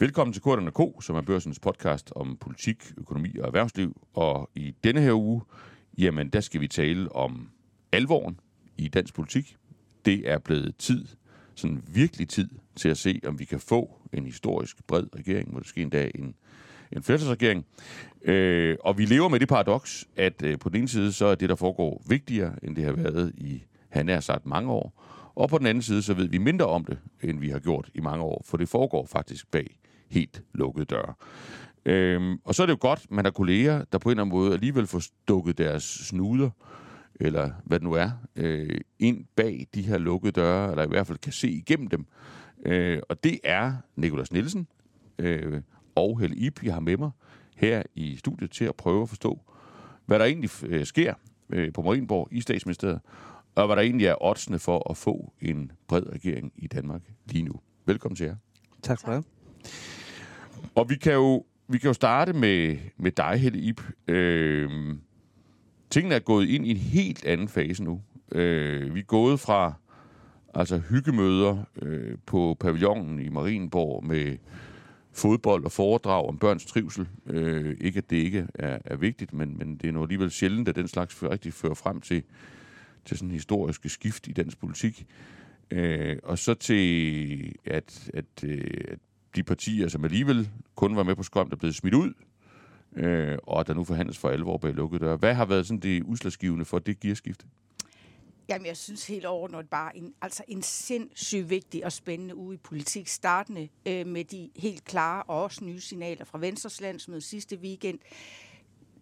Velkommen til Korten K, som er børsens podcast om politik, økonomi og erhvervsliv. Og i denne her uge, jamen der skal vi tale om alvoren i dansk politik. Det er blevet tid, sådan virkelig tid, til at se, om vi kan få en historisk bred regering, måske endda en, en flertalsregering. Øh, og vi lever med det paradoks, at øh, på den ene side, så er det, der foregår, vigtigere, end det har været i, han er sagt, mange år. Og på den anden side, så ved vi mindre om det, end vi har gjort i mange år, for det foregår faktisk bag helt lukkede døre. Øhm, og så er det jo godt, man har kolleger, der på en eller anden måde alligevel får stukket deres snuder, eller hvad det nu er, øh, ind bag de her lukkede døre, eller i hvert fald kan se igennem dem. Øh, og det er Nikolas Nielsen øh, og Helle Ip, jeg har med mig her i studiet til at prøve at forstå, hvad der egentlig øh, sker øh, på Marienborg i statsministeriet, og hvad der egentlig er oddsene for at få en bred regering i Danmark lige nu. Velkommen til jer. Tak for det. Og vi kan jo, vi kan jo starte med, med dig, Helle Ip. Øh, tingene er gået ind i en helt anden fase nu. Øh, vi er gået fra altså hyggemøder øh, på pavillonen i Marienborg med fodbold og foredrag om børns trivsel. Øh, ikke at det ikke er, er vigtigt, men, men det er nu alligevel sjældent, at den slags rigtig fører frem til, til sådan historiske skift i dansk politik. Øh, og så til, at, at, øh, at de partier, som alligevel kun var med på skrømt, er blevet smidt ud, øh, og der nu forhandles for alvor bag lukkede døre. Hvad har været sådan det udslagsgivende for det gearskifte? Jamen, jeg synes helt overordnet bare en, altså en sindssygt vigtig og spændende uge i politik, startende øh, med de helt klare og også nye signaler fra Venstres landsmøde sidste weekend,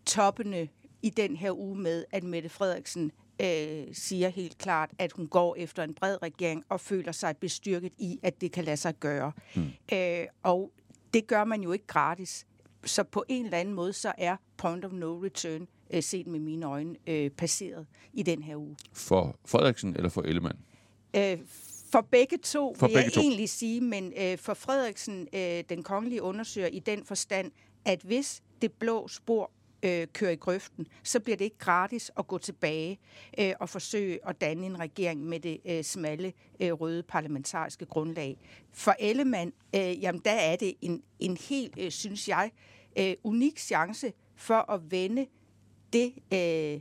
toppende i den her uge med, at Mette Frederiksen øh, siger helt klart, at hun går efter en bred regering og føler sig bestyrket i, at det kan lade sig gøre. Mm. Øh, og det gør man jo ikke gratis. Så på en eller anden måde, så er point of no return, øh, set med mine øjne, øh, passeret i den her uge. For Frederiksen eller for Ellemann? Øh, for begge to, for vil begge jeg to. egentlig sige, men øh, for Frederiksen, øh, den kongelige undersøger i den forstand, at hvis det blå spor øh, kører i grøften, så bliver det ikke gratis at gå tilbage øh, og forsøge at danne en regering med det øh, smalle øh, røde parlamentariske grundlag. For Ellemann, øh, jamen der er det en, en helt, øh, synes jeg, øh, unik chance for at vende det, øh,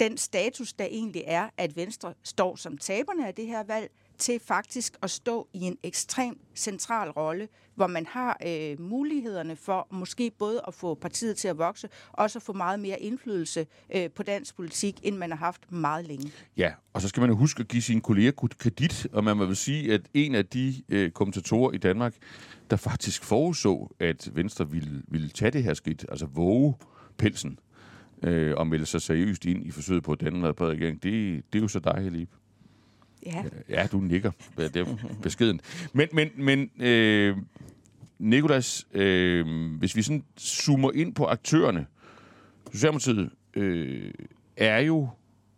den status, der egentlig er, at Venstre står som taberne af det her valg, til faktisk at stå i en ekstrem central rolle, hvor man har øh, mulighederne for måske både at få partiet til at vokse, og så få meget mere indflydelse øh, på dansk politik, end man har haft meget længe. Ja, og så skal man jo huske at give sine kolleger kredit, og man må vel sige, at en af de øh, kommentatorer i Danmark, der faktisk forudså, at Venstre ville, ville tage det her skridt, altså våge pelsen, øh, og melde sig seriøst ind i forsøget på at danne en bred regering, det, det er jo så dig, Helib. Ja. Ja, du nikker. Det er beskeden. Men, men, men øh, Nikolas, øh, hvis vi sådan zoomer ind på aktørerne, Socialdemokratiet øh, er jo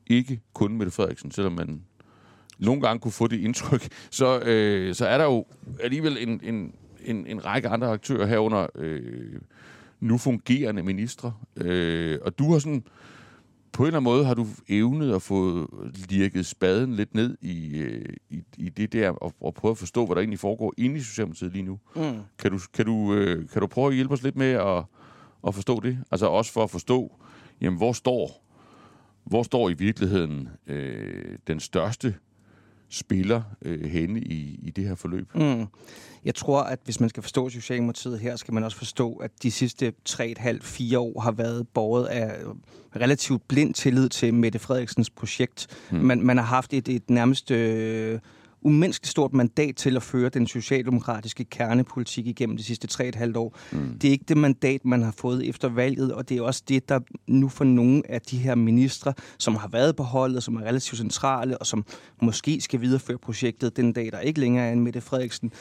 ikke kun Mette Frederiksen, selvom man nogle gange kunne få det indtryk, så, øh, så er der jo alligevel en, en, en, en række andre aktører herunder øh, nu fungerende ministre. Øh, og du har sådan på en eller anden måde har du evnet at få lirket spaden lidt ned i, øh, i, i det der, og, og prøve at forstå, hvad der egentlig foregår inde i Socialdemokratiet lige nu. Mm. Kan, du, kan, du, øh, kan du prøve at hjælpe os lidt med at, at forstå det? Altså også for at forstå, jamen, hvor står, hvor står i virkeligheden øh, den største spiller øh, henne i, i det her forløb? Mm. Jeg tror, at hvis man skal forstå Socialdemokratiet her, skal man også forstå, at de sidste 3,5-4 år har været båret af relativt blind tillid til Mette Frederiksens projekt. Mm. Man, man har haft et, et nærmest øh, umenneskeligt stort mandat til at føre den socialdemokratiske kernepolitik igennem de sidste 3,5 år. Mm. Det er ikke det mandat, man har fået efter valget, og det er også det, der nu for nogle af de her ministre, som har været på holdet, som er relativt centrale, og som måske skal videreføre projektet den dag, der ikke længere er en Mette Frederiksen,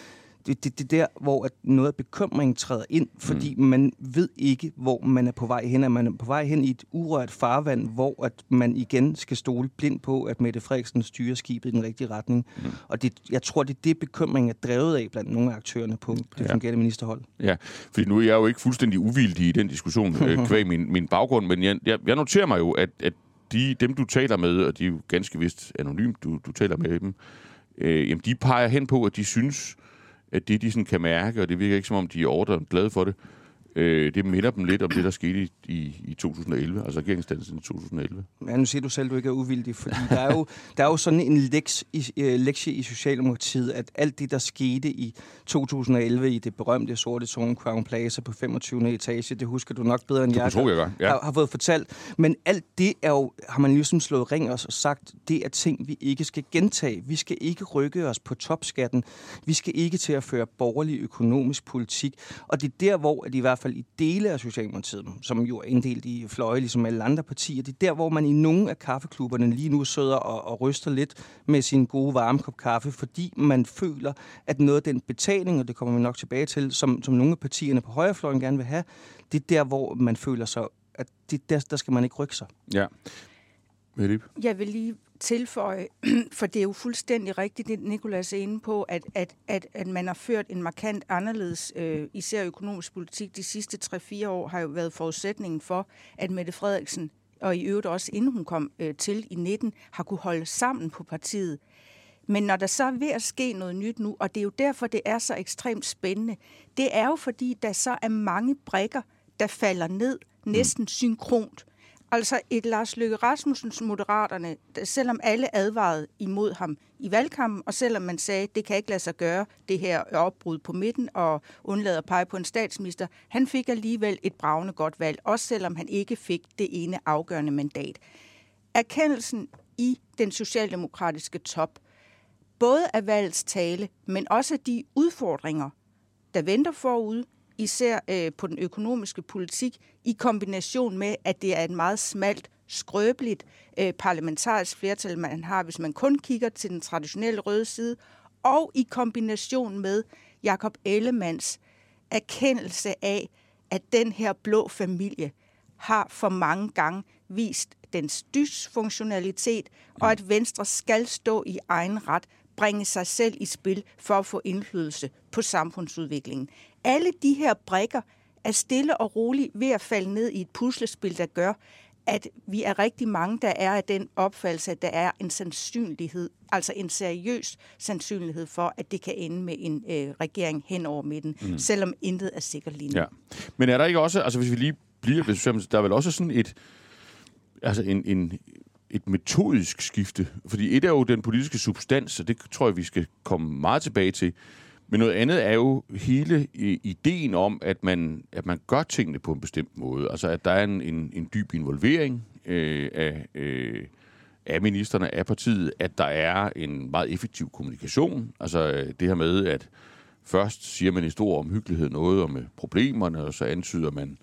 det, det, det der, hvor at noget af bekymringen træder ind, fordi mm. man ved ikke, hvor man er på vej hen. At man er på vej hen i et urørt farvand, hvor at man igen skal stole blind på, at Mette Frederiksen styrer skibet i den rigtige retning. Mm. Og det, jeg tror, det er det, bekymringen er drevet af blandt nogle af aktørerne på det Ja. fungerende ministerhold. Ja, fordi nu er jeg jo ikke fuldstændig uvildig i den diskussion øh, kvæg min, min baggrund, men jeg, jeg, jeg noterer mig jo, at, at de, dem, du taler med, og de er jo ganske vist anonymt, du, du taler med dem, øh, jamen, de peger hen på, at de synes, at det, de sådan kan mærke, og det virker ikke som om, de er overdrevet glade for det, Øh, det minder dem lidt om det, der skete i, i, i 2011, altså regeringsdannelsen i 2011. Ja, nu siger du selv, at du ikke er uvildig, fordi der er jo, der er jo sådan en leks, i, øh, lektie i Socialdemokratiet, at alt det, der skete i 2011 i det berømte sorte tårn Crown Plaza på 25. etage, det husker du nok bedre end jeg, tro, jeg. Ja. Har, har fået fortalt. Men alt det er jo, har man ligesom slået ring os og sagt, det er ting, vi ikke skal gentage. Vi skal ikke rykke os på topskatten. Vi skal ikke til at føre borgerlig økonomisk politik. Og det er der, hvor at i hvert fald fald i dele af Socialdemokratiet, som jo er inddelt i fløje, ligesom alle andre partier, det er der, hvor man i nogle af kaffeklubberne lige nu sidder og, og ryster lidt med sin gode varme kop kaffe, fordi man føler, at noget af den betaling, og det kommer vi nok tilbage til, som, som nogle af partierne på højrefløjen gerne vil have, det er der, hvor man føler sig, at det, der, der skal man ikke rykke sig. Ja. Jeg vil lige tilføje, for det er jo fuldstændig rigtigt, det Nikolas er inde på, at, at, at, at man har ført en markant anderledes, øh, især økonomisk politik, de sidste 3-4 år har jo været forudsætningen for, at Mette Frederiksen, og i øvrigt også inden hun kom øh, til i 19, har kunne holde sammen på partiet. Men når der så er ved at ske noget nyt nu, og det er jo derfor, det er så ekstremt spændende, det er jo fordi, der så er mange brikker, der falder ned næsten synkront. Altså et Lars Løkke Rasmussens Moderaterne, selvom alle advarede imod ham i valgkampen, og selvom man sagde, det kan ikke lade sig gøre, det her opbrud på midten og undlade at pege på en statsminister, han fik alligevel et bravende godt valg, også selvom han ikke fik det ene afgørende mandat. Erkendelsen i den socialdemokratiske top, både af valgets tale, men også de udfordringer, der venter forud, især øh, på den økonomiske politik, i kombination med, at det er et meget smalt, skrøbeligt øh, parlamentarisk flertal, man har, hvis man kun kigger til den traditionelle røde side, og i kombination med Jakob Ellemands erkendelse af, at den her blå familie har for mange gange vist dens dysfunktionalitet, og at Venstre skal stå i egen ret, bringe sig selv i spil for at få indflydelse på samfundsudviklingen alle de her brikker er stille og roligt ved at falde ned i et puslespil, der gør, at vi er rigtig mange, der er af den opfattelse, at der er en sandsynlighed, altså en seriøs sandsynlighed for, at det kan ende med en øh, regering hen over midten, mm. selvom intet er sikkert lige nu. Ja. Men er der ikke også, altså hvis vi lige bliver ved der er vel også sådan et, altså en, en, et metodisk skifte, fordi et er jo den politiske substans, og det tror jeg, vi skal komme meget tilbage til, men noget andet er jo hele øh, ideen om, at man, at man gør tingene på en bestemt måde. Altså, at der er en, en, en dyb involvering øh, af, øh, af ministerne af partiet, at der er en meget effektiv kommunikation. Altså, øh, det her med, at først siger man i stor omhyggelighed noget om øh, problemerne, og så antyder man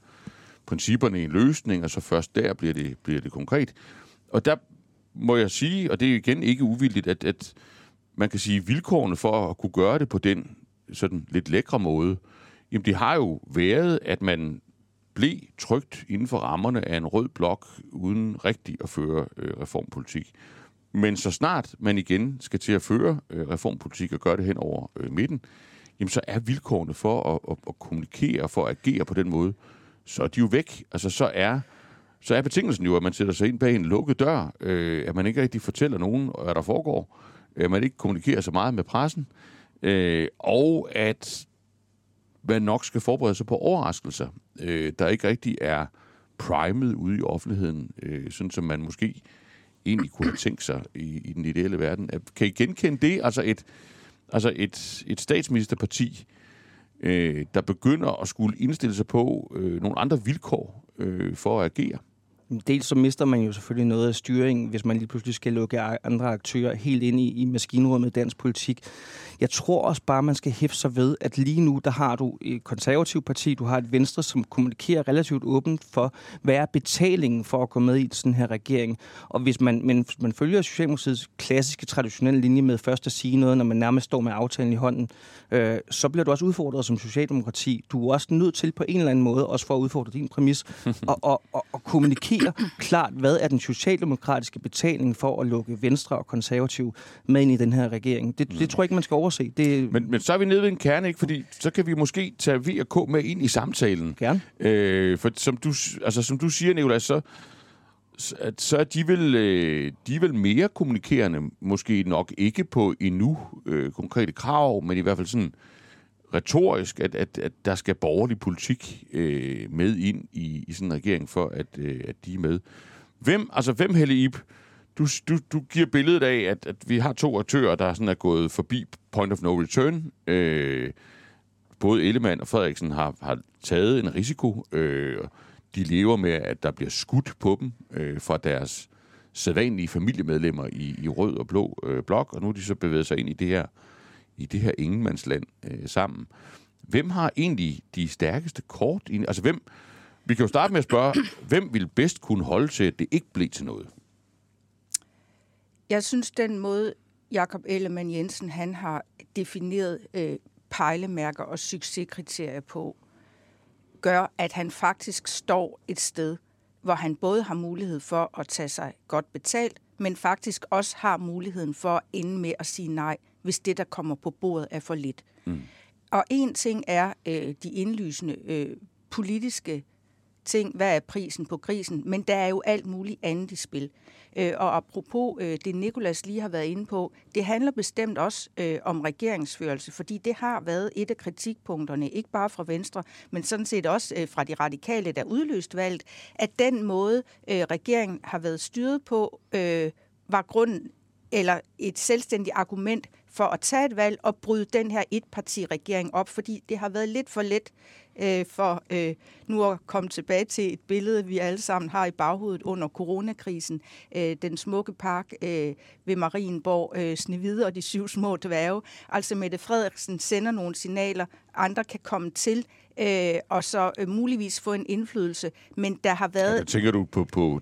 principperne i en løsning, og så først der bliver det, bliver det konkret. Og der må jeg sige, og det er igen ikke uvildigt, at, at man kan sige, vilkårene for at kunne gøre det på den sådan lidt lækre måde, jamen det har jo været, at man blev trygt inden for rammerne af en rød blok, uden rigtig at føre øh, reformpolitik. Men så snart man igen skal til at føre øh, reformpolitik og gøre det hen over øh, midten, jamen så er vilkårene for at, at, at kommunikere og for at agere på den måde, så er de jo væk. Altså så er, så er betingelsen jo, at man sætter sig ind bag en lukket dør, øh, at man ikke rigtig fortæller nogen, hvad der foregår, øh, man ikke kommunikerer så meget med pressen, øh, og at man nok skal forberede sig på overraskelser, øh, der ikke rigtig er primet ude i offentligheden, øh, sådan som man måske egentlig kunne have tænkt sig i, i den ideelle verden. Kan I genkende det? Altså et, altså et, et statsministerparti, øh, der begynder at skulle indstille sig på øh, nogle andre vilkår øh, for at agere? Dels så mister man jo selvfølgelig noget af styringen, hvis man lige pludselig skal lukke andre aktører helt ind i, i maskinrummet i dansk politik. Jeg tror også bare, man skal hæfte sig ved, at lige nu, der har du et konservativt parti, du har et venstre, som kommunikerer relativt åbent for, hvad er betalingen for at gå med i sådan her regering. Og hvis man, men, hvis man følger Socialdemokratiets klassiske, traditionelle linje med først at sige noget, når man nærmest står med aftalen i hånden, øh, så bliver du også udfordret som Socialdemokrati. Du er også nødt til på en eller anden måde, også for at udfordre din præmis, og, og, og, og kommunikere klart, hvad er den socialdemokratiske betaling for at lukke Venstre og Konservativ med ind i den her regering. Det, det tror jeg ikke, man skal overse. Det... Men, men så er vi nede ved en kerne, ikke? Fordi så kan vi måske tage V og K med ind i samtalen. Gerne. Øh, for som du, altså, som du siger, Nicolás, så, at så er de vel, øh, de er vel mere kommunikerende, måske nok ikke på endnu øh, konkrete krav, men i hvert fald sådan retorisk, at, at, at der skal borgerlig politik øh, med ind i, i sådan en regering, for at, øh, at de er med. Hvem, altså hvem, Helle Ip, du, du, du giver billedet af, at, at vi har to aktører, der sådan er gået forbi point of no return. Øh, både Ellemann og Frederiksen har, har taget en risiko. Øh, de lever med, at der bliver skudt på dem øh, fra deres sædvanlige familiemedlemmer i, i rød og blå øh, blok, og nu er de så bevæget sig ind i det her, i det her ingenmandsland øh, sammen. Hvem har egentlig de stærkeste kort? I, altså hvem, vi kan jo starte med at spørge, hvem vil bedst kunne holde til, at det ikke blev til noget? Jeg synes, den måde, Jakob Ellemann Jensen han har defineret øh, pejlemærker og succeskriterier på, gør, at han faktisk står et sted, hvor han både har mulighed for at tage sig godt betalt, men faktisk også har muligheden for at ende med at sige nej, hvis det, der kommer på bordet, er for lidt. Mm. Og en ting er øh, de indlysende øh, politiske ting, hvad er prisen på krisen, men der er jo alt muligt andet i spil. Øh, og apropos øh, det, Nikolas lige har været inde på, det handler bestemt også øh, om regeringsførelse, fordi det har været et af kritikpunkterne, ikke bare fra Venstre, men sådan set også øh, fra de radikale, der udløst valget, at den måde, øh, regeringen har været styret på, øh, var grunden eller et selvstændigt argument for at tage et valg og bryde den her etparti-regering op, fordi det har været lidt for let øh, for øh, nu at komme tilbage til et billede, vi alle sammen har i baghovedet under coronakrisen. Øh, den smukke park øh, ved Marienborg, øh, Snevide og de syv små dværge. Altså Mette Frederiksen sender nogle signaler, andre kan komme til, øh, og så øh, muligvis få en indflydelse. Men der har været... Ja, tænker du på, på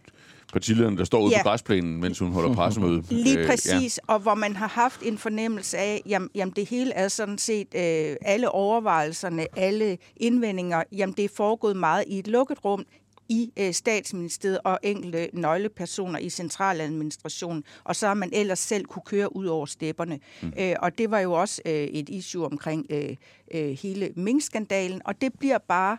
partilederen, der står ude ja. på græsplænen, mens hun holder pressemøde. Lige øh, præcis, ja. og hvor man har haft en fornemmelse af, jamen, jamen det hele er sådan set, øh, alle overvejelserne, alle indvendinger, jamen det er foregået meget i et lukket rum, i øh, statsministeriet og enkelte nøglepersoner i centraladministrationen, og så har man ellers selv kunne køre ud over stepperne. Mm. Øh, og det var jo også øh, et issue omkring øh, øh, hele Mink-skandalen, og det bliver bare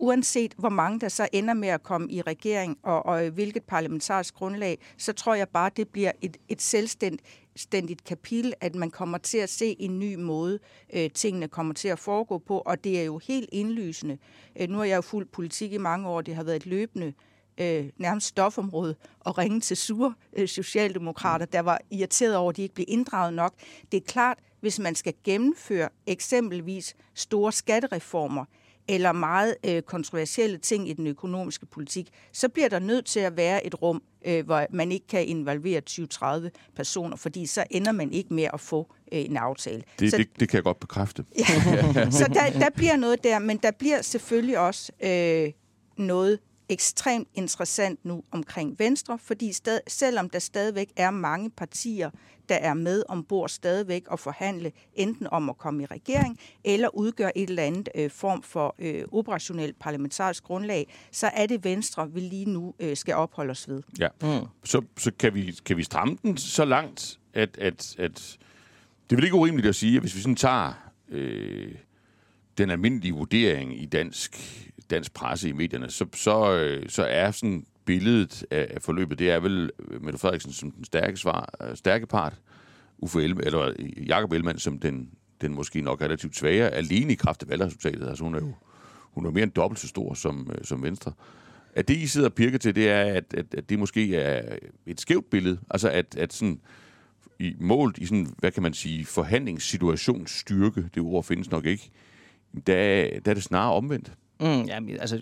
uanset hvor mange der så ender med at komme i regering og, og hvilket parlamentarisk grundlag, så tror jeg bare, det bliver et, et selvstændigt kapitel, at man kommer til at se en ny måde, øh, tingene kommer til at foregå på, og det er jo helt indlysende. Øh, nu har jeg jo fulgt politik i mange år, det har været et løbende øh, nærmest stofområde og ringe til sure øh, socialdemokrater, der var irriteret over, at de ikke blev inddraget nok. Det er klart, hvis man skal gennemføre eksempelvis store skattereformer, eller meget øh, kontroversielle ting i den økonomiske politik, så bliver der nødt til at være et rum, øh, hvor man ikke kan involvere 20-30 personer, fordi så ender man ikke med at få øh, en aftale. Det, så, det, det kan jeg godt bekræfte. Ja, så der, der bliver noget der, men der bliver selvfølgelig også øh, noget ekstremt interessant nu omkring Venstre, fordi stad, selvom der stadigvæk er mange partier, der er med ombord stadigvæk og forhandle enten om at komme i regering eller udgøre et eller andet øh, form for øh, operationelt parlamentarisk grundlag, så er det Venstre, vi lige nu øh, skal opholde os ved. Ja, mm. så, så kan, vi, kan vi stramme den så langt, at, at, at det vel ikke urimeligt at sige, at hvis vi sådan tager øh, den almindelige vurdering i dansk, dansk presse i medierne, så, så, øh, så er sådan billedet af forløbet, det er vel øh, Mette Frederiksen som den stærke, svar, øh, stærke part, Uffe Ellemann, eller øh, Jakob Ellemann som den, den måske nok relativt svagere, alene i kraft af valgresultatet. Altså hun er jo hun er mere end dobbelt så stor som, øh, som Venstre. At det, I sidder og pirker til, det er, at, at, at det måske er et skævt billede. Altså, at, at sådan, i målt i sådan, hvad kan man sige, forhandlingssituationsstyrke, det ord findes nok ikke, der, der er det snarere omvendt. Mm, ja, altså,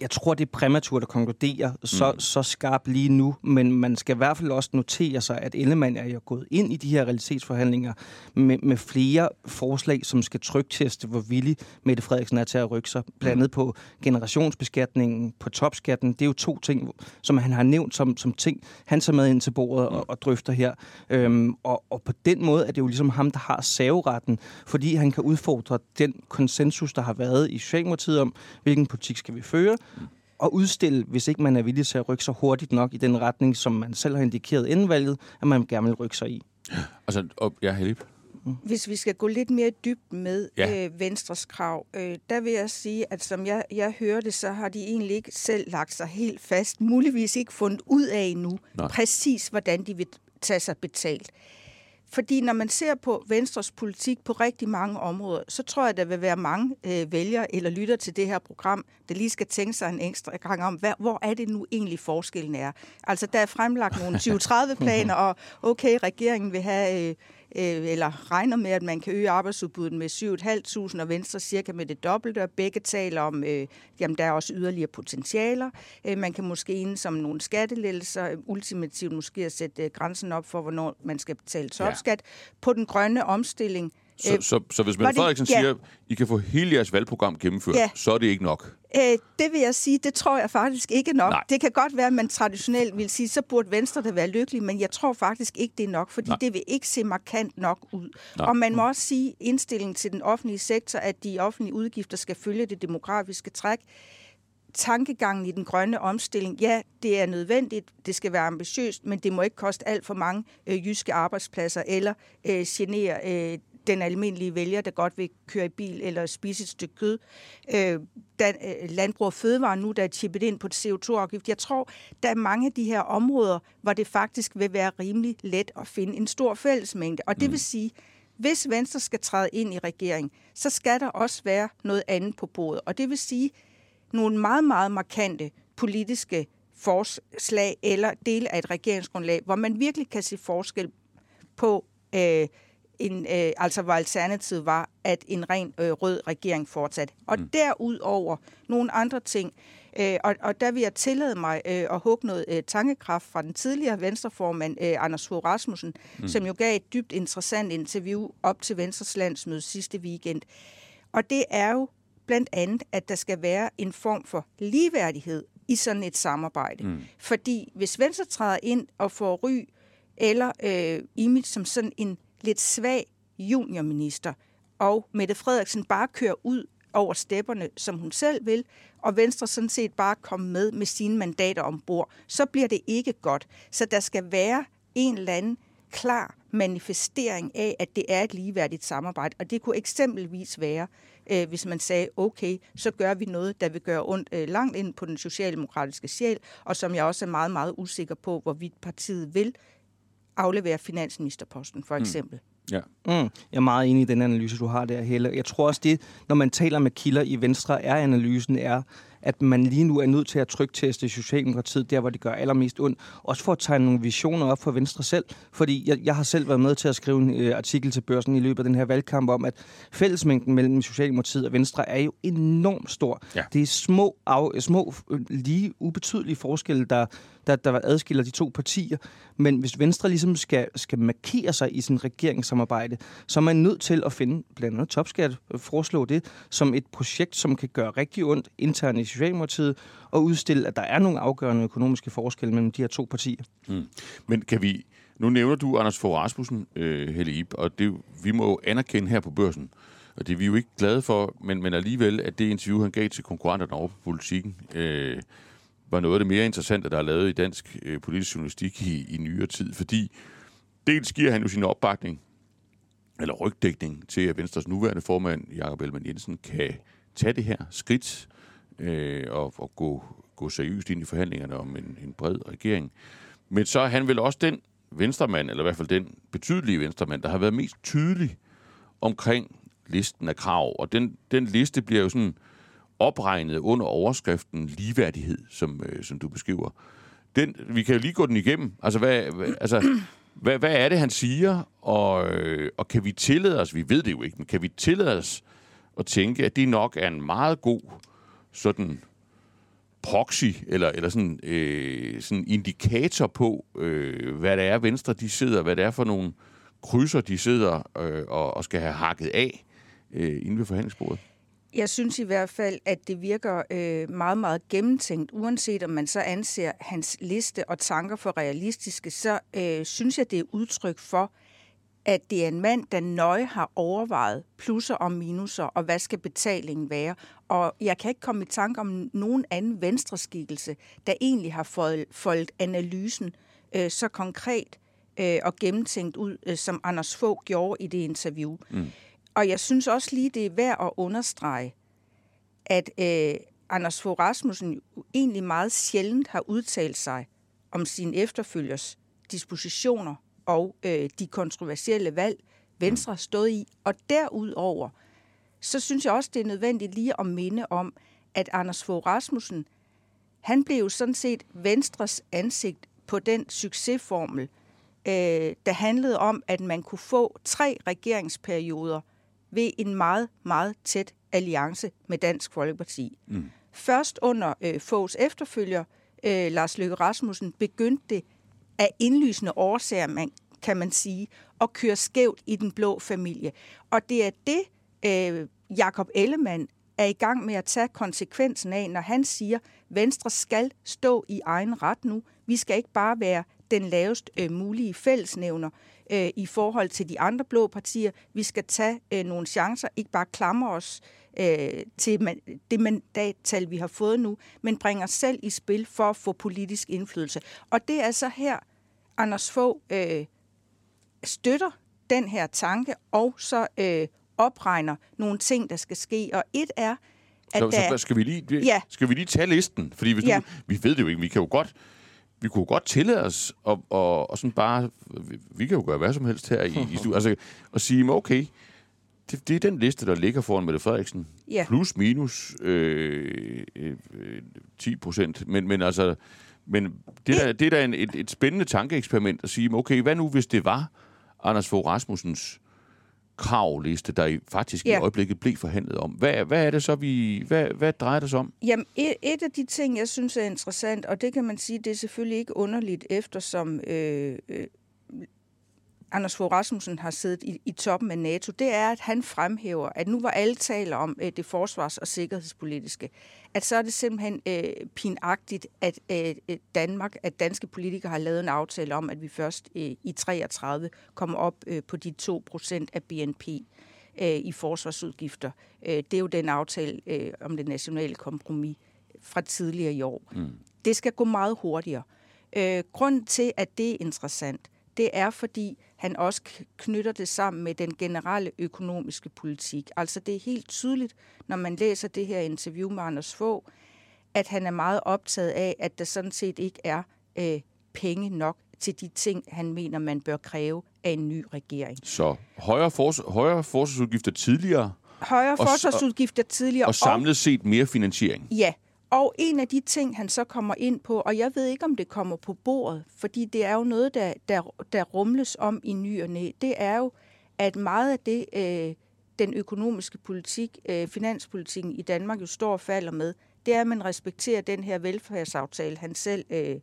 jeg tror, det er præmaturt at konkludere så, mm. så skarpt lige nu, men man skal i hvert fald også notere sig, at Ellemann er jo gået ind i de her realitetsforhandlinger med, med flere forslag, som skal trygteste, hvor villig Mette Frederiksen er til at rykke sig. Blandt andet mm. på generationsbeskatningen, på topskatten. Det er jo to ting, som han har nævnt som, som ting, han tager med ind til bordet og, og drøfter her. Øhm, og, og på den måde er det jo ligesom ham, der har saveretten, fordi han kan udfordre den konsensus, der har været i Socialdemokratiet om, hvilken politik skal vi føre, at udstille, hvis ikke man er villig til at rykke sig hurtigt nok i den retning, som man selv har indikeret inden valget, at man gerne vil rykke sig i. Altså, op, ja, Helip. Hvis vi skal gå lidt mere dybt med ja. øh, Venstres krav, øh, der vil jeg sige, at som jeg, jeg hørte, så har de egentlig ikke selv lagt sig helt fast, muligvis ikke fundet ud af endnu, Nej. præcis hvordan de vil tage sig betalt. Fordi når man ser på Venstres politik på rigtig mange områder, så tror jeg, at der vil være mange øh, vælgere eller lytter til det her program, der lige skal tænke sig en ekstra gang om, hvad, hvor er det nu egentlig forskellen er. Altså, der er fremlagt nogle 2030-planer, og okay, regeringen vil have... Øh, eller regner med, at man kan øge arbejdsudbuddet med 7.500, og Venstre cirka med det dobbelte, og begge taler om, øh, jamen der er også yderligere potentialer. Øh, man kan måske enes om nogle skattelettelser, ultimativt måske at sætte øh, grænsen op for, hvornår man skal betale topskat. Ja. På den grønne omstilling, så, øh, så, så hvis Mette Frederiksen ja. siger, I kan få hele jeres valgprogram gennemført, ja. så er det ikke nok? Øh, det vil jeg sige, det tror jeg faktisk ikke nok. Nej. Det kan godt være, at man traditionelt vil sige, så burde Venstre da være lykkelig, men jeg tror faktisk ikke, det er nok, fordi Nej. det vil ikke se markant nok ud. Nej. Og man må også sige, indstilling til den offentlige sektor, at de offentlige udgifter skal følge det demografiske træk tankegangen i den grønne omstilling, ja, det er nødvendigt, det skal være ambitiøst, men det må ikke koste alt for mange øh, jyske arbejdspladser eller øh, genere øh, den almindelige vælger, der godt vil køre i bil eller spise et stykke kød. Øh, da, øh, landbrug og fødevare nu, der er chippet ind på CO2-afgift. Jeg tror, der er mange af de her områder, hvor det faktisk vil være rimelig let at finde en stor fællesmængde. Og det mm. vil sige, hvis Venstre skal træde ind i regering, så skal der også være noget andet på bordet. Og det vil sige nogle meget, meget markante politiske forslag eller dele af et regeringsgrundlag, hvor man virkelig kan se forskel på øh, en, øh, altså hvor alternativet var, at en ren øh, rød regering fortsat. Og mm. derudover nogle andre ting. Øh, og, og der vil jeg tillade mig øh, at hugge noget øh, tankekraft fra den tidligere venstreformand, øh, Anders Fogh Rasmussen, mm. som jo gav et dybt interessant interview op til Venstres landsmøde sidste weekend. Og det er jo blandt andet, at der skal være en form for ligeværdighed i sådan et samarbejde. Mm. Fordi hvis Venstre træder ind og får ry eller øh, image som sådan en lidt svag juniorminister, og Mette Frederiksen bare kører ud over stepperne, som hun selv vil, og Venstre sådan set bare kommer med med sine mandater ombord, så bliver det ikke godt. Så der skal være en eller anden klar manifestering af, at det er et ligeværdigt samarbejde. Og det kunne eksempelvis være, øh, hvis man sagde, okay, så gør vi noget, der vil gøre ondt øh, langt ind på den socialdemokratiske sjæl, og som jeg også er meget, meget usikker på, hvorvidt partiet vil aflevere finansministerposten, for mm. eksempel. Mm. Ja. Mm, jeg er meget enig i den analyse, du har der, Helle. Jeg tror også, det, når man taler med kilder i Venstre, er analysen er, at man lige nu er nødt til at trykteste Socialdemokratiet der, hvor det gør allermest ondt. Også for at tegne nogle visioner op for Venstre selv. Fordi jeg, jeg har selv været med til at skrive en øh, artikel til børsen i løbet af den her valgkamp om, at fællesmængden mellem Socialdemokratiet og Venstre er jo enormt stor. Ja. Det er små, af, små øh, lige ubetydelige forskelle, der, der, der adskiller de to partier. Men hvis Venstre ligesom skal, skal markere sig i sin regeringssamarbejde, så er man nødt til at finde blandt andet topskat, foreslå det som et projekt, som kan gøre rigtig ondt internt i Socialdemokratiet, og udstille, at der er nogle afgørende økonomiske forskelle mellem de her to partier. Mm. Men kan vi... Nu nævner du Anders Fogh Rasmussen, øh, Helle Ip, og det, vi må jo anerkende her på børsen, og det er vi jo ikke glade for, men, men alligevel, at det interview, han gav til konkurrenterne over på politikken, øh, var noget af det mere interessante, der er lavet i dansk øh, politisk journalistik i, i nyere tid, fordi dels giver han jo sin opbakning, eller rygdækning til, at Venstres nuværende formand, Jakob Ellemann Jensen, kan tage det her skridt øh, og, og gå, gå seriøst ind i forhandlingerne om en, en bred regering. Men så er han vel også den venstremand, eller i hvert fald den betydelige venstremand, der har været mest tydelig omkring listen af krav. Og den, den liste bliver jo sådan opregnet under overskriften ligeværdighed, som, øh, som du beskriver. Den, vi kan jo lige gå den igennem. Altså, hvad, hvad, altså, hvad, hvad er det, han siger? Og, øh, og kan vi tillade os, vi ved det jo ikke, men kan vi tillade os at tænke, at det nok er en meget god sådan proxy, eller, eller sådan, øh, sådan indikator på, øh, hvad det er, Venstre de sidder, hvad det er for nogle krydser, de sidder øh, og, og skal have hakket af øh, inde ved forhandlingsbordet? Jeg synes i hvert fald, at det virker øh, meget, meget gennemtænkt. Uanset om man så anser hans liste og tanker for realistiske, så øh, synes jeg, det er udtryk for, at det er en mand, der nøje har overvejet plusser og minuser, og hvad skal betalingen være. Og jeg kan ikke komme i tanke om nogen anden venstreskikkelse, der egentlig har foldet analysen øh, så konkret øh, og gennemtænkt ud, øh, som Anders Fogh gjorde i det interview. Mm. Og jeg synes også lige, det er værd at understrege, at øh, Anders Fogh Rasmussen egentlig meget sjældent har udtalt sig om sine efterfølgers dispositioner og øh, de kontroversielle valg, Venstre har stået i. Og derudover, så synes jeg også, det er nødvendigt lige at minde om, at Anders Fogh Rasmussen, han blev jo sådan set Venstres ansigt på den succesformel, øh, der handlede om, at man kunne få tre regeringsperioder ved en meget, meget tæt alliance med Dansk Folkeparti. Mm. Først under øh, Foghs efterfølger, øh, Lars Løkke Rasmussen, begyndte det af indlysende årsager, man, kan man sige, at køre skævt i den blå familie. Og det er det, øh, Jakob Ellemann er i gang med at tage konsekvensen af, når han siger, Venstre skal stå i egen ret nu. Vi skal ikke bare være den lavest øh, mulige fællesnævner øh, i forhold til de andre blå partier. Vi skal tage øh, nogle chancer, ikke bare klamre os øh, til man, det mandattal, vi har fået nu, men bringe os selv i spil for at få politisk indflydelse. Og det er så her, Anders Fogh øh, støtter den her tanke, og så øh, opregner nogle ting, der skal ske. Og et er, at så, der... så skal vi lige, ja. skal vi lige tage listen? Fordi hvis ja. nu, vi ved det jo ikke, vi kan jo godt vi kunne godt tillade os og, og, og sådan bare, vi, vi kan jo gøre hvad som helst her i, i studiet, altså at sige, okay, det, det er den liste, der ligger foran Mette Frederiksen. Ja. Plus minus øh, øh, 10 procent. Men, men altså, men det, er, det er da en, et, et spændende tankeeksperiment at sige, okay, hvad nu hvis det var Anders Fogh Rasmussens kravliste, der faktisk ja. i øjeblikket blev forhandlet om. Hvad, hvad er det så, vi... Hvad, hvad drejer det sig om? Jamen, et, et af de ting, jeg synes er interessant, og det kan man sige, det er selvfølgelig ikke underligt, eftersom øh, øh, Anders Fogh Rasmussen har siddet i, i toppen af NATO, det er, at han fremhæver, at nu hvor alle taler om øh, det forsvars- og sikkerhedspolitiske, at så er det simpelthen øh, pinagtigt, at øh, Danmark, at danske politikere har lavet en aftale om, at vi først øh, i 33 kommer op øh, på de 2 procent af BNP øh, i forsvarsudgifter. Øh, det er jo den aftale øh, om det nationale kompromis fra tidligere i år. Mm. Det skal gå meget hurtigere. Øh, grunden til, at det er interessant, det er fordi, han også knytter det sammen med den generelle økonomiske politik. Altså det er helt tydeligt, når man læser det her interview med Anders Fogh, at han er meget optaget af, at der sådan set ikke er øh, penge nok til de ting, han mener, man bør kræve af en ny regering. Så højere, fors- højere forsvarsudgifter tidligere? Højere forsvarsudgifter tidligere. Og samlet set mere finansiering? Ja, og en af de ting, han så kommer ind på, og jeg ved ikke, om det kommer på bordet, fordi det er jo noget, der, der, der rumles om i ny og næ, det er jo, at meget af det, øh, den økonomiske politik, øh, finanspolitikken i Danmark jo står og falder med, det er, at man respekterer den her velfærdsaftale, han selv øh,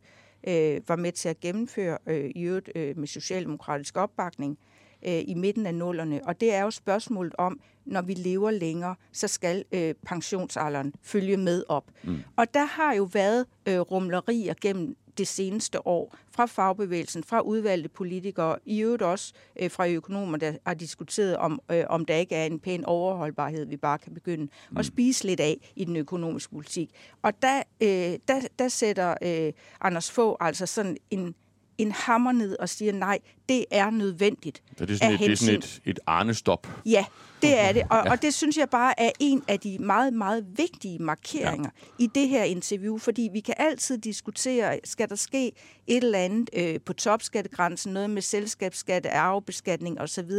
øh, var med til at gennemføre, øh, i øvrigt øh, med socialdemokratisk opbakning, øh, i midten af nullerne. Og det er jo spørgsmålet om, når vi lever længere, så skal øh, pensionsalderen følge med op. Mm. Og der har jo været øh, rumlerier gennem det seneste år fra fagbevægelsen, fra udvalgte politikere, i øvrigt også øh, fra økonomer, der har diskuteret, om, øh, om der ikke er en pæn overholdbarhed, vi bare kan begynde mm. at spise lidt af i den økonomiske politik. Og der, øh, der, der sætter øh, Anders Fogh altså sådan en en hammer ned og siger, nej, det er nødvendigt. Så det er sådan, et, det er sådan et, et arnestop. Ja, det er det. Og, ja. og det synes jeg bare er en af de meget, meget vigtige markeringer ja. i det her interview, fordi vi kan altid diskutere, skal der ske et eller andet øh, på topskattegrænsen, noget med selskabsskatte, arvebeskatning osv.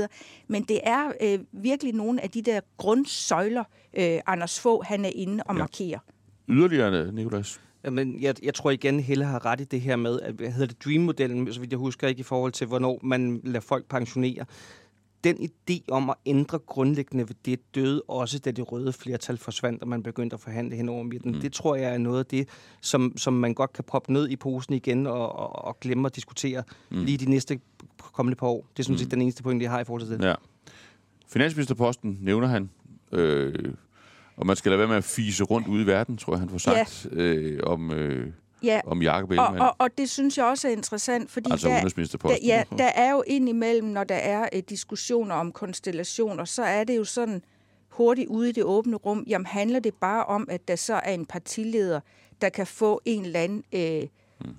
Men det er øh, virkelig nogle af de der grundsøjler, øh, Anders Fogh, han er inde og ja. markerer. Yderligere, Nikolas? Men jeg, jeg tror igen, Helle har ret i det her med, at hvad hedder det, Dream-modellen, så vidt jeg husker ikke i forhold til, hvornår man lader folk pensionere. Den idé om at ændre grundlæggende ved det døde også, da det røde flertal forsvandt, og man begyndte at forhandle hen over midten. Mm. Det tror jeg er noget af det, som, som man godt kan proppe ned i posen igen og, og, og glemme at diskutere mm. lige de næste kommende par år. Det er sådan set mm. den eneste point, jeg har i forhold til det. Ja. Finansministerposten nævner han. Øh, og man skal lade være med at fise rundt ude i verden, tror jeg, han får sagt, ja. øh, om... Øh, ja. om Jacob Ellemann. Og, og, og det synes jeg også er interessant, fordi altså der, der, ja, der er jo indimellem, når der er uh, diskussioner om konstellationer, så er det jo sådan hurtigt ude i det åbne rum, jamen handler det bare om, at der så er en partileder, der kan få en eller anden uh,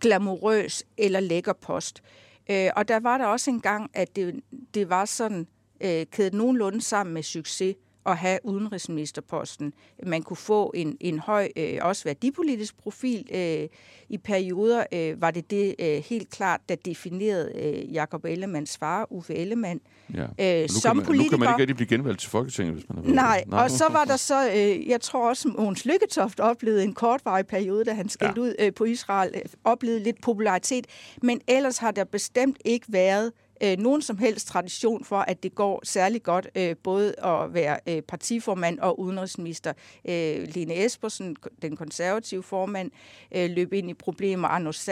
glamourøs eller lækker post. Uh, og der var der også en gang, at det, det var sådan uh, kædet nogenlunde sammen med succes, at have udenrigsministerposten. Man kunne få en, en høj, øh, også værdipolitisk profil. Øh, I perioder øh, var det det øh, helt klart, der definerede øh, Jakob Ellemanns far, Uffe Ellemann, ja. øh, som man, politiker. Nu kan man ikke rigtig blive genvalgt til Folketinget, hvis man har Nej, Nej, og så var der så, øh, jeg tror også, Mogens Lykketoft oplevede en kortvarig periode, da han skældte ja. ud øh, på Israel, øh, oplevede lidt popularitet, men ellers har der bestemt ikke været øh, nogen som helst tradition for, at det går særlig godt øh, både at være øh, partiformand og udenrigsminister. Øh, Lene Espersen, den konservative formand, øh, løb ind i problemer.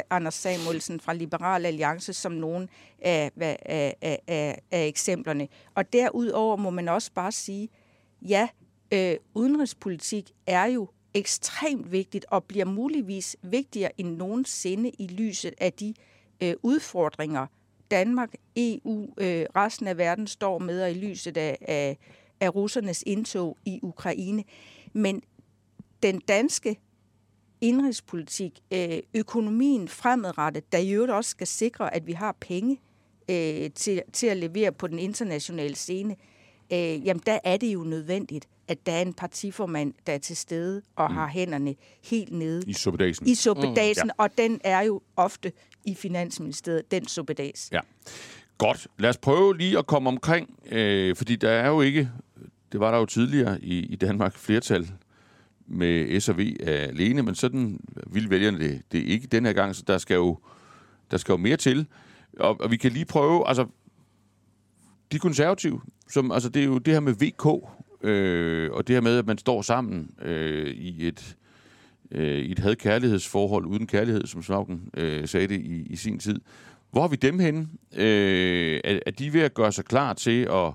Anders Samuelsen fra Liberal Alliance som nogen af, af, af, af, af eksemplerne. Og derudover må man også bare sige, ja, øh, udenrigspolitik er jo ekstremt vigtigt og bliver muligvis vigtigere end nogensinde i lyset af de øh, udfordringer, Danmark, EU, øh, resten af verden står med, og i lyset af, af, af russernes indtog i Ukraine. Men den danske indrigspolitik, øh, økonomien fremadrettet, der i øvrigt også skal sikre, at vi har penge øh, til, til at levere på den internationale scene, øh, jamen der er det jo nødvendigt, at der er en partiformand, der er til stede og mm. har hænderne helt nede. I suppedasen. I suppedasen, mm. og den er jo ofte i Finansministeriet, den suppedas. Ja. Godt. Lad os prøve lige at komme omkring, øh, fordi der er jo ikke, det var der jo tidligere i, i Danmark, flertal med S og V alene, men sådan vil vælgerne det, det er ikke den her gang, så der skal jo, der skal jo mere til. Og, og vi kan lige prøve, altså, de konservative, som, altså det er jo det her med VK, øh, og det her med, at man står sammen øh, i et øh, i et had-kærlighedsforhold uden kærlighed, som Snauken øh, sagde det i, i sin tid. Hvor har vi dem henne? Øh, er, er de ved at gøre sig klar til at,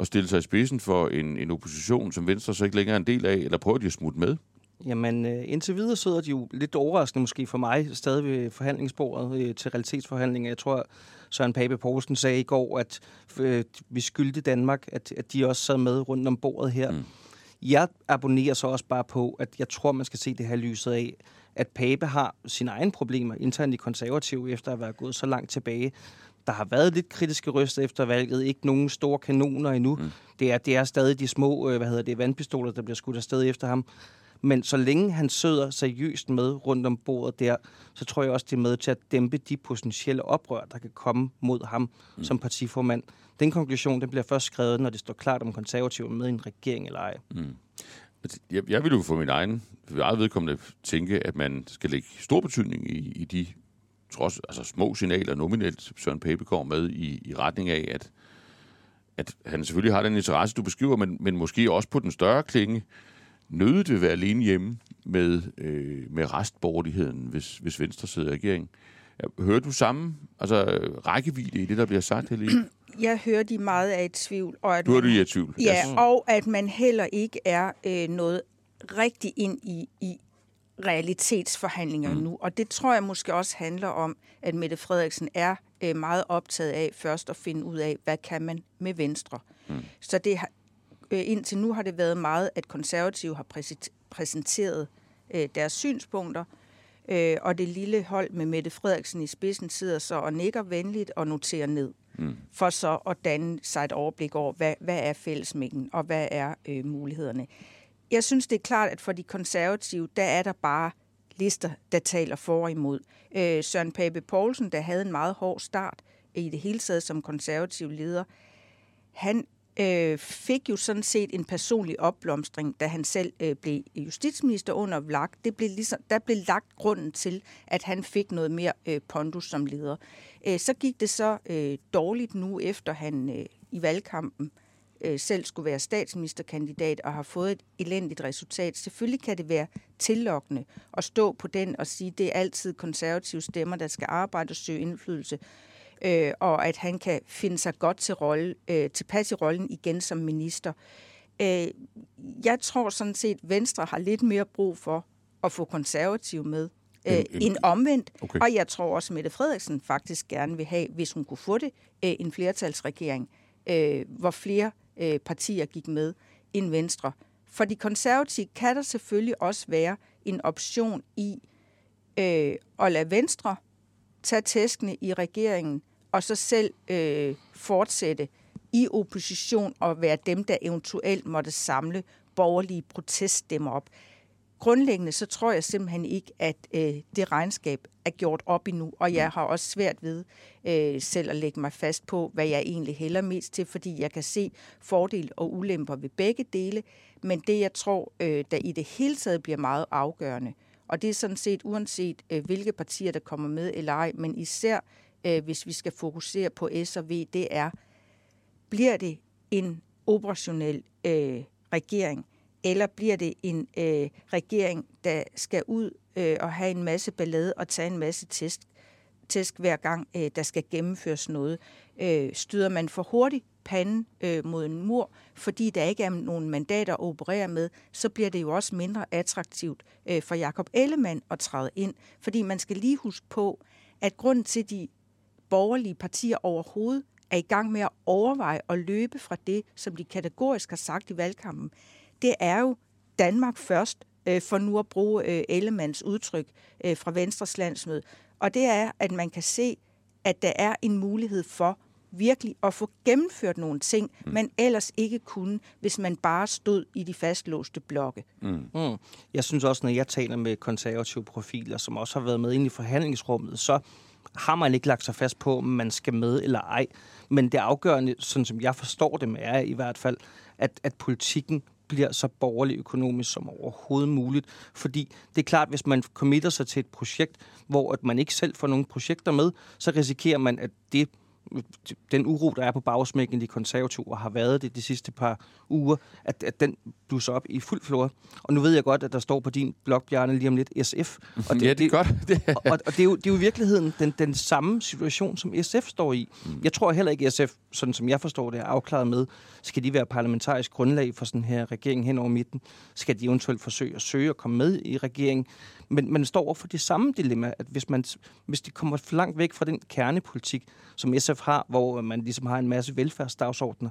at stille sig i spidsen for en, en opposition, som Venstre så ikke længere er en del af, eller prøver de at smutte med? Jamen, øh, indtil videre sidder de jo lidt overraskende måske for mig stadig ved forhandlingsbordet øh, til realitetsforhandlinger. Jeg tror, Søren Pape Poulsen sagde i går, at øh, vi skyldte Danmark, at, at de også sad med rundt om bordet her. Mm. Jeg abonnerer så også bare på, at jeg tror, man skal se det her lyset af, at Pape har sine egne problemer internt i konservativ, efter at være gået så langt tilbage. Der har været lidt kritiske røster efter valget, ikke nogen store kanoner endnu. Mm. Det, er, det er stadig de små hvad hedder det, vandpistoler, der bliver skudt afsted efter ham. Men så længe han søder seriøst med rundt om bordet der, så tror jeg også, det er med til at dæmpe de potentielle oprør, der kan komme mod ham mm. som partiformand. Den konklusion den bliver først skrevet, når det står klart, om konservative med i en regering eller ej. Mm. Jeg, jeg vil jo for min egen, for eget vedkommende tænke, at man skal lægge stor betydning i, i de trods altså små signaler nominelt, Søren Pape går med i, i retning af, at, at han selvfølgelig har den interesse, du beskriver, men, men måske også på den større klinge, nødet vil være alene hjemme med, øh, med restborgerligheden, hvis, hvis Venstre sidder i regering. Hører du samme altså, rækkevidde i det, der bliver sagt, Helene? Jeg hører de meget af et tvivl. Og at du er man, i tvivl? Ja, yes. og at man heller ikke er øh, noget rigtig ind i, i realitetsforhandlinger mm. nu. Og det tror jeg måske også handler om, at Mette Frederiksen er øh, meget optaget af først at finde ud af, hvad kan man med Venstre. Mm. Så det har, indtil nu har det været meget, at konservative har præsenteret øh, deres synspunkter, øh, og det lille hold med Mette Frederiksen i spidsen sidder så og nikker venligt og noterer ned. Mm. For så at danne sig et overblik over, hvad, hvad er fællesmængden, og hvad er øh, mulighederne. Jeg synes, det er klart, at for de konservative, der er der bare lister, der taler for og imod. Øh, Søren Pape Poulsen, der havde en meget hård start i det hele taget som konservativ leder, han øh, fik jo sådan set en personlig opblomstring, da han selv øh, blev justitsminister under Vlak. Det blev ligesom, der blev lagt grunden til, at han fik noget mere øh, pondus som leder. Øh, så gik det så øh, dårligt nu, efter han øh, i valgkampen øh, selv skulle være statsministerkandidat og har fået et elendigt resultat. Selvfølgelig kan det være tillokkende at stå på den og sige, at det er altid konservative stemmer, der skal arbejde og søge indflydelse øh, og at han kan finde sig godt til rolle, øh, tilpas i rollen igen som minister. Øh, jeg tror sådan set, at Venstre har lidt mere brug for at få konservative med øh, en, en, omvendt. Okay. Og jeg tror også, at Mette Frederiksen faktisk gerne vil have, hvis hun kunne få det, øh, en flertalsregering, øh, hvor flere øh, partier gik med end Venstre. For de konservative kan der selvfølgelig også være en option i øh, at lade Venstre tage tæskene i regeringen, og så selv øh, fortsætte i opposition og være dem, der eventuelt måtte samle borgerlige proteststemmer op. Grundlæggende så tror jeg simpelthen ikke, at øh, det regnskab er gjort op endnu, og jeg har også svært ved øh, selv at lægge mig fast på, hvad jeg egentlig hælder mest til, fordi jeg kan se fordele og ulemper ved begge dele, men det jeg tror, øh, der i det hele taget bliver meget afgørende, og det er sådan set uanset øh, hvilke partier, der kommer med eller ej, men især øh, hvis vi skal fokusere på S og V, det er, bliver det en operationel øh, regering, eller bliver det en øh, regering, der skal ud øh, og have en masse ballade og tage en masse test, test hver gang, øh, der skal gennemføres noget. Øh, styder man for hurtigt panden øh, mod en mur, fordi der ikke er nogen mandater at operere med, så bliver det jo også mindre attraktivt øh, for Jakob Ellemann at træde ind. Fordi man skal lige huske på, at grunden til, at de borgerlige partier overhovedet er i gang med at overveje og løbe fra det, som de kategorisk har sagt i valgkampen, det er jo Danmark først, øh, for nu at bruge øh, Ellemanns udtryk øh, fra Venstres landsmøde. Og det er, at man kan se, at der er en mulighed for virkelig at få gennemført nogle ting, mm. man ellers ikke kunne, hvis man bare stod i de fastlåste blokke. Mm. Mm. Jeg synes også, når jeg taler med konservative profiler, som også har været med ind i forhandlingsrummet, så har man ikke lagt sig fast på, om man skal med eller ej. Men det afgørende, sådan som jeg forstår dem, er i hvert fald, at, at politikken bliver så borgerlig økonomisk som overhovedet muligt. Fordi det er klart, hvis man committer sig til et projekt, hvor at man ikke selv får nogle projekter med, så risikerer man, at det den uro, der er på bagsmækken, de konservative og har været det de sidste par uger, at, at den blusser op i fuld flor. Og nu ved jeg godt, at der står på din blog, Bjarne, lige om lidt SF. Og det, ja, det er godt. og, og det, er jo, det er jo i virkeligheden den, den samme situation, som SF står i. Mm. Jeg tror heller ikke, SF, sådan som jeg forstår det, er afklaret med, skal de være parlamentarisk grundlag for sådan her regering hen over midten? Skal de eventuelt forsøge at søge at komme med i regeringen? Men man står over for det samme dilemma, at hvis, man, hvis de kommer for langt væk fra den kernepolitik, som SF har, hvor man ligesom har en masse velfærdsdagsordner,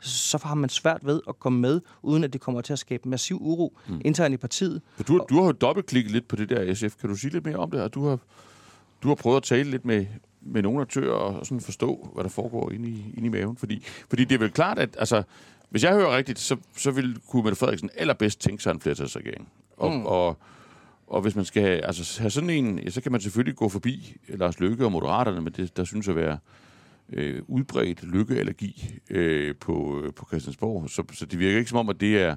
så har man svært ved at komme med, uden at det kommer til at skabe massiv uro mm. internt i partiet. Du, du har jo dobbeltklikket lidt på det der SF. Kan du sige lidt mere om det? Og du har, du har prøvet at tale lidt med, med nogle aktører og sådan forstå, hvad der foregår inde i, inde i maven. Fordi, fordi det er vel klart, at altså, hvis jeg hører rigtigt, så, så vil kunne Mette Frederiksen allerbedst tænke sig en flertalsregering. Og, mm. og, og hvis man skal altså, have sådan en, ja, så kan man selvfølgelig gå forbi Lars Løkke og Moderaterne, men det, der synes at være øh, udbredt lykkeallergi øh, på, øh, på Christiansborg. Så, så det virker ikke som om, at det er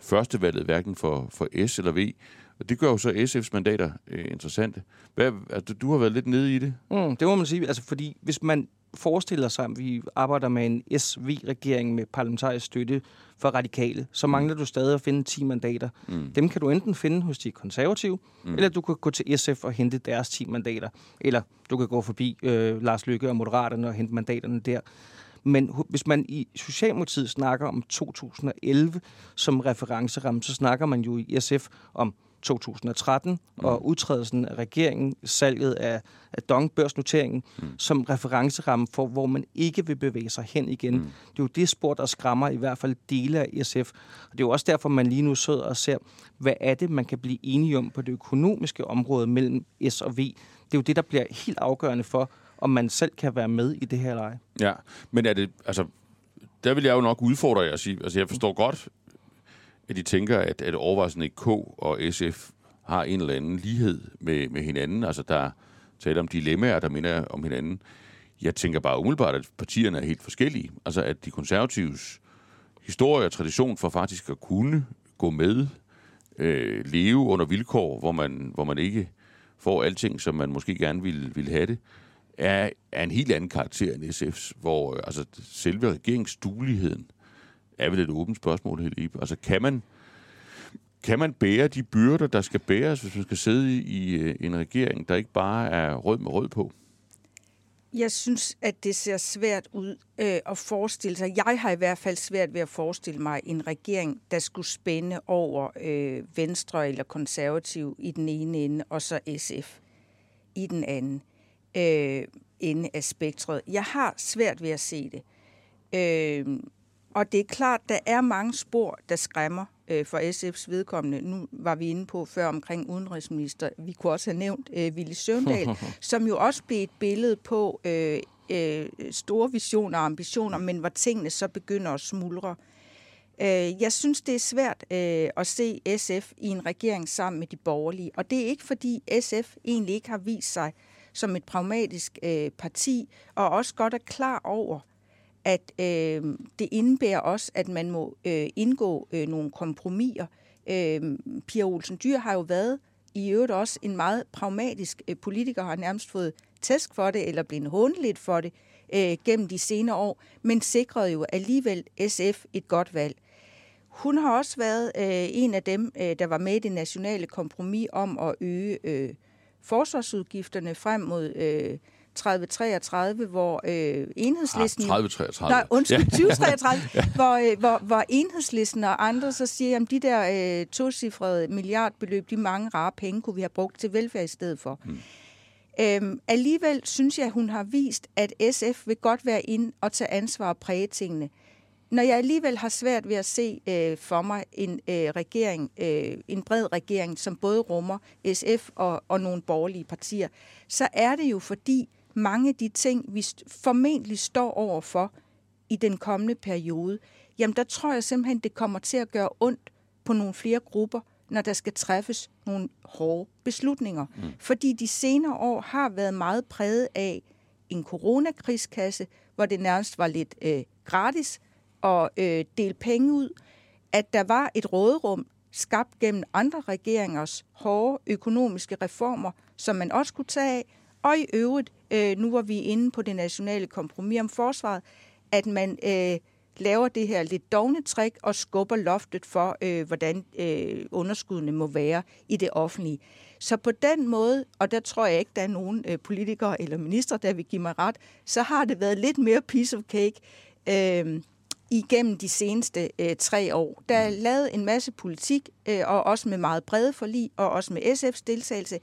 førstevalget, hverken for, for S eller V. Og det gør jo så SF's mandater øh, interessante. Hvad, altså, du har været lidt nede i det. Mm, det må man sige. Altså, fordi hvis man forestiller sig, at vi arbejder med en SV-regering med parlamentarisk støtte for radikale, så mm. mangler du stadig at finde 10 mandater. Mm. Dem kan du enten finde hos de konservative, mm. eller du kan gå til SF og hente deres 10 mandater. Eller du kan gå forbi øh, Lars Lykke og Moderaterne og hente mandaterne der. Men hvis man i Socialdemokratiet snakker om 2011 som referenceramme, så snakker man jo i SF om 2013 mm. og udtrædelsen af regeringen, salget af, af Dong børsnoteringen mm. som referenceramme for, hvor man ikke vil bevæge sig hen igen. Mm. Det er jo det spor, der skræmmer i hvert fald dele af SF. Og det er jo også derfor, man lige nu sidder og ser, hvad er det, man kan blive enige om på det økonomiske område mellem S og V. Det er jo det, der bliver helt afgørende for, om man selv kan være med i det her leje. Ja, men er det, altså, der vil jeg jo nok udfordre jer at sige, altså jeg forstår godt at de tænker, at, at overvejelsen K og SF har en eller anden lighed med, med hinanden. Altså, der taler om dilemmaer, der minder om hinanden. Jeg tænker bare umiddelbart, at partierne er helt forskellige. Altså, at de konservatives historie og tradition for faktisk at kunne gå med, øh, leve under vilkår, hvor man, hvor man ikke får alting, som man måske gerne ville, ville have det, er, er en helt anden karakter end SF's, hvor øh, altså, selve regeringsdueligheden er vel et åbent spørgsmål, Helibe. Altså, kan man, kan man bære de byrder, der skal bæres, hvis man skal sidde i, øh, en regering, der ikke bare er rød med rød på? Jeg synes, at det ser svært ud øh, at forestille sig. Jeg har i hvert fald svært ved at forestille mig en regering, der skulle spænde over øh, Venstre eller Konservativ i den ene ende, og så SF i den anden øh, ende af spektret. Jeg har svært ved at se det. Øh, og det er klart, der er mange spor, der skræmmer øh, for SF's vedkommende. Nu var vi inde på før omkring udenrigsminister. Vi kunne også have nævnt øh, Ville Søvndal, som jo også blev et billede på øh, øh, store visioner og ambitioner, men hvor tingene så begynder at smuldre. Øh, jeg synes, det er svært øh, at se SF i en regering sammen med de borgerlige, og det er ikke fordi SF egentlig ikke har vist sig som et pragmatisk øh, parti, og også godt er klar over, at øh, det indebærer også, at man må øh, indgå øh, nogle kompromiser. Øh, Pia Olsen Dyr har jo været i øvrigt også en meget pragmatisk øh, politiker, har nærmest fået tæsk for det, eller blevet håndligt for det øh, gennem de senere år, men sikrede jo alligevel SF et godt valg. Hun har også været øh, en af dem, øh, der var med i det nationale kompromis om at øge øh, forsvarsudgifterne frem mod øh, 3033, hvor øh, enhedslisten... Ah, 3033. Nej, undskyld, 2033, ja. hvor, øh, hvor, hvor enhedslisten og andre så siger, at de der øh, tocifrede milliardbeløb, de mange rare penge, kunne vi have brugt til velfærd i stedet for. Hmm. Øhm, alligevel synes jeg, at hun har vist, at SF vil godt være ind og tage ansvar og præge tingene. Når jeg alligevel har svært ved at se øh, for mig en øh, regering, øh, en bred regering, som både rummer SF og, og nogle borgerlige partier, så er det jo fordi mange af de ting, vi formentlig står over for i den kommende periode, jamen der tror jeg simpelthen, det kommer til at gøre ondt på nogle flere grupper, når der skal træffes nogle hårde beslutninger. Mm. Fordi de senere år har været meget præget af en coronakrigskasse, hvor det nærmest var lidt øh, gratis at øh, dele penge ud, at der var et råderum skabt gennem andre regeringers hårde økonomiske reformer, som man også kunne tage af, og i øvrigt, øh, nu var vi inde på det nationale kompromis om forsvaret, at man øh, laver det her lidt dogne trick og skubber loftet for, øh, hvordan øh, underskuddene må være i det offentlige. Så på den måde, og der tror jeg ikke, der er nogen øh, politikere eller minister, der vil give mig ret, så har det været lidt mere piece of cake øh, igennem de seneste øh, tre år. Der er lavet en masse politik, øh, og også med meget brede forlig, og også med SF's deltagelse,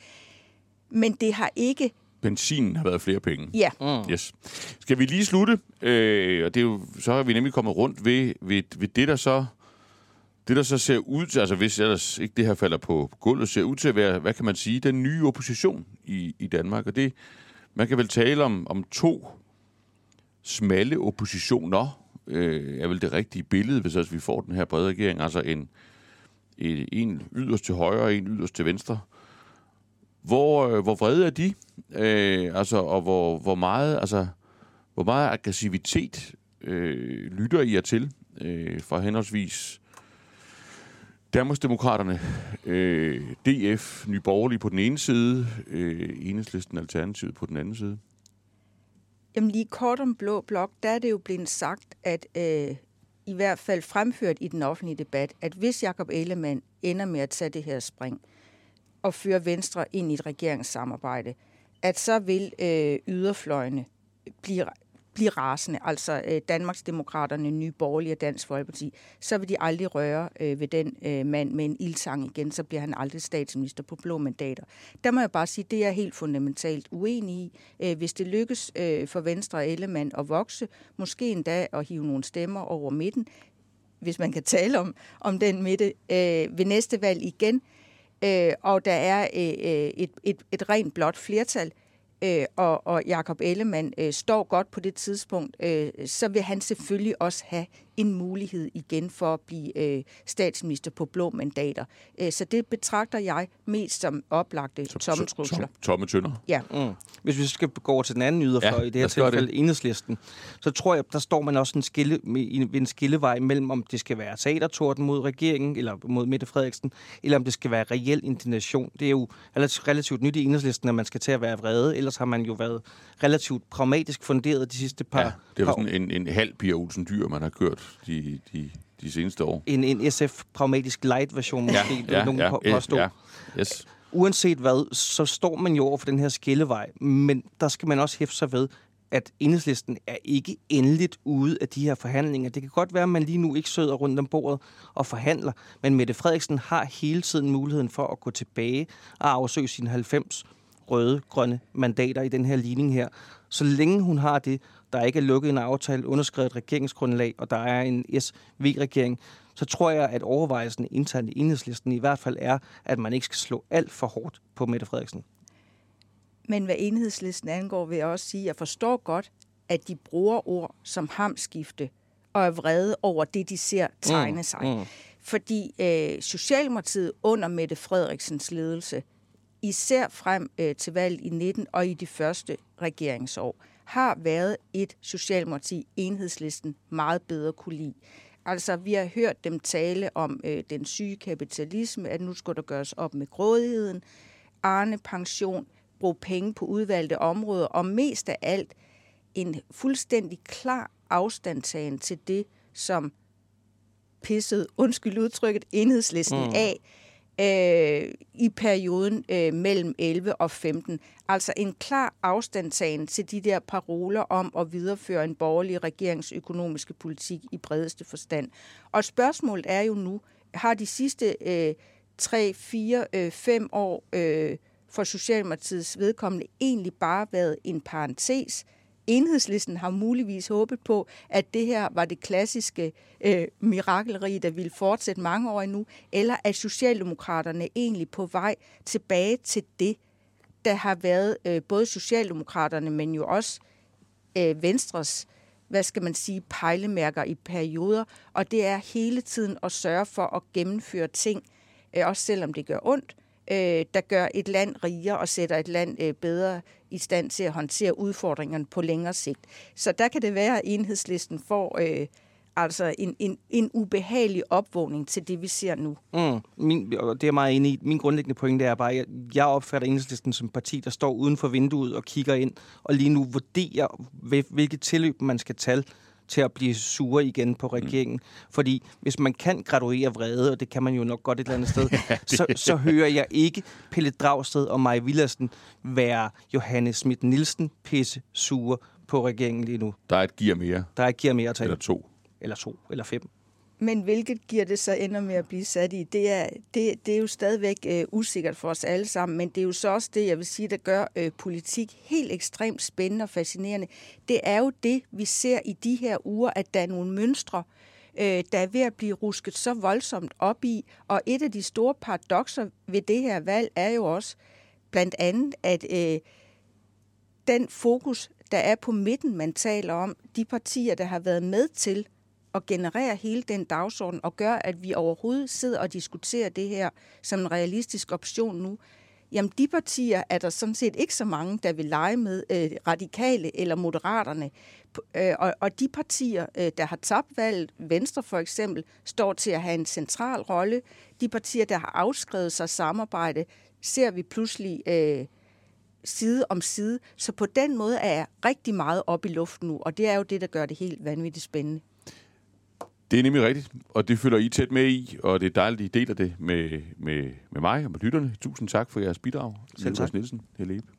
men det har ikke benzinen har været flere penge. Ja. Mm. Yes. Skal vi lige slutte? Øh, og det er jo, så er vi nemlig kommet rundt ved, ved, ved det, der så det, der så ser ud til, altså hvis ellers ikke det her falder på gulvet, ser ud til at være, hvad kan man sige, den nye opposition i, i Danmark. Og det, man kan vel tale om, om to smalle oppositioner, øh, er vel det rigtige billede, hvis altså vi får den her brede regering. Altså en, en, en yderst til højre og en yderst til venstre. Hvor, øh, hvor vrede er de? Øh, altså, og hvor, hvor meget, altså, hvor meget aggressivitet øh, lytter I jer til øh, fra henholdsvis Danmarksdemokraterne, øh, DF, Nye Borgerlige på den ene side, øh, Enhedslisten Alternativet på den anden side? Jamen lige kort om Blå Blok, der er det jo blevet sagt, at øh, i hvert fald fremført i den offentlige debat, at hvis Jakob Ellemann ender med at tage det her spring og føre Venstre ind i et regeringssamarbejde, at så vil øh, yderfløjene blive blive rasende, altså øh, Danmarksdemokraterne, Nye Borgerlige og Dansk Folkeparti, så vil de aldrig røre øh, ved den øh, mand med en ildsang igen, så bliver han aldrig statsminister på blå mandater. Der må jeg bare sige, det er helt fundamentalt uenig i. Øh, hvis det lykkes øh, for Venstre og Ellemann at vokse, måske endda at hive nogle stemmer over midten, hvis man kan tale om, om den midte, øh, ved næste valg igen, øh, øh, og der er øh, øh et, et, et rent blot flertal, øh, og, og Jakob Ellemann øh, står godt på det tidspunkt, øh, så vil han selvfølgelig også have en mulighed igen for at blive øh, statsminister på blå mandater. Øh, så det betragter jeg mest som oplagte tomme trusler. Tomme tønder? Ja. Mm. Hvis vi skal gå til den anden yderfløj, ja, i det her tilfælde det. enhedslisten, så tror jeg, der står man også en skille, ved en skillevej mellem, om det skal være teatertorden mod regeringen, eller mod Mette Frederiksen, eller om det skal være reel indignation. Det er jo relativt nyt i enhedslisten, at man skal til at være vrede, ellers har man jo været relativt pragmatisk funderet de sidste par Ja, det er jo sådan en, en halv Pia Olsen Dyr, man har kørt de, de, de seneste år. En, en SF-pragmatisk light-version måske, ja, ja, nogen ja, på, påstå. Ja, yes. Uanset hvad, så står man jo over for den her skillevej, men der skal man også hæfte sig ved, at enhedslisten er ikke endeligt ude af de her forhandlinger. Det kan godt være, at man lige nu ikke sidder rundt om bordet og forhandler, men Mette Frederiksen har hele tiden muligheden for at gå tilbage og afsøge sine 90 røde, grønne mandater i den her ligning her. Så længe hun har det, der ikke er lukket en aftale, underskrevet et regeringsgrundlag, og der er en SV-regering, så tror jeg, at overvejelsen internt i enhedslisten i hvert fald er, at man ikke skal slå alt for hårdt på Mette Frederiksen. Men hvad enhedslisten angår, vil jeg også sige, at jeg forstår godt, at de bruger ord som hamskifte og er vrede over det, de ser tegne sig. Mm. Mm. Fordi øh, Socialdemokratiet under Mette Frederiksens ledelse, især frem øh, til valget i 19 og i de første regeringsår, har været et Socialdemokrati, enhedslisten, meget bedre kunne lide. Altså, vi har hørt dem tale om øh, den syge kapitalisme, at nu skulle der gøres op med grådigheden, Arne pension, bruge penge på udvalgte områder, og mest af alt en fuldstændig klar afstandtagen til det, som pisset, undskyld udtrykket, enhedslisten mm. af øh, i perioden øh, mellem 11 og 15. Altså en klar afstandtagen til de der paroler om at videreføre en borgerlig regeringsøkonomiske politik i bredeste forstand. Og spørgsmålet er jo nu, har de sidste øh, 3, 4, øh, 5 år øh, for Socialdemokratiets vedkommende egentlig bare været en parentes, Enhedslisten har muligvis håbet på, at det her var det klassiske øh, mirakelrige, der ville fortsætte mange år endnu, eller at Socialdemokraterne egentlig på vej tilbage til det, der har været øh, både Socialdemokraterne, men jo også øh, Venstres, hvad skal man sige, pejlemærker i perioder, og det er hele tiden at sørge for at gennemføre ting, øh, også selvom det gør ondt, øh, der gør et land rigere og sætter et land øh, bedre i stand til at håndtere udfordringerne på længere sigt. Så der kan det være, at enhedslisten får øh, altså en, en, en ubehagelig opvågning til det, vi ser nu. Mm, min, og det er jeg meget enig i. Min grundlæggende pointe er bare, at jeg, jeg opfatter enhedslisten som parti, der står uden for vinduet og kigger ind, og lige nu vurderer, hvilket tilløb man skal tage til at blive sure igen på regeringen. Mm. Fordi hvis man kan graduere vrede, og det kan man jo nok godt et eller andet sted, ja, så, så hører jeg ikke Pelle Dragsted og Maja Villersen være Johannes Schmidt Nielsen pisse sure på regeringen lige nu. Der er et gear mere. Der er et gear mere at tage. Eller to. Eller to, eller fem. Men hvilket giver det så ender med at blive sat i, det er, det, det er jo stadigvæk øh, usikkert for os alle sammen, men det er jo så også det, jeg vil sige, der gør øh, politik helt ekstremt spændende og fascinerende. Det er jo det, vi ser i de her uger, at der er nogle mønstre, øh, der er ved at blive rusket så voldsomt op i, og et af de store paradoxer ved det her valg er jo også blandt andet, at øh, den fokus, der er på midten, man taler om, de partier, der har været med til at generere hele den dagsorden og gøre, at vi overhovedet sidder og diskuterer det her som en realistisk option nu, jamen de partier er der sådan set ikke så mange, der vil lege med øh, radikale eller moderaterne. Øh, og, og de partier, øh, der har tabt valget, Venstre for eksempel, står til at have en central rolle. De partier, der har afskrevet sig samarbejde, ser vi pludselig øh, side om side. Så på den måde er jeg rigtig meget op i luften nu, og det er jo det, der gør det helt vanvittigt spændende. Det er nemlig rigtigt, og det følger I tæt med i, og det er dejligt, at I deler det med, med, med mig og med lytterne. Tusind tak for jeres bidrag. Selv tak. Nielsen, Helebe.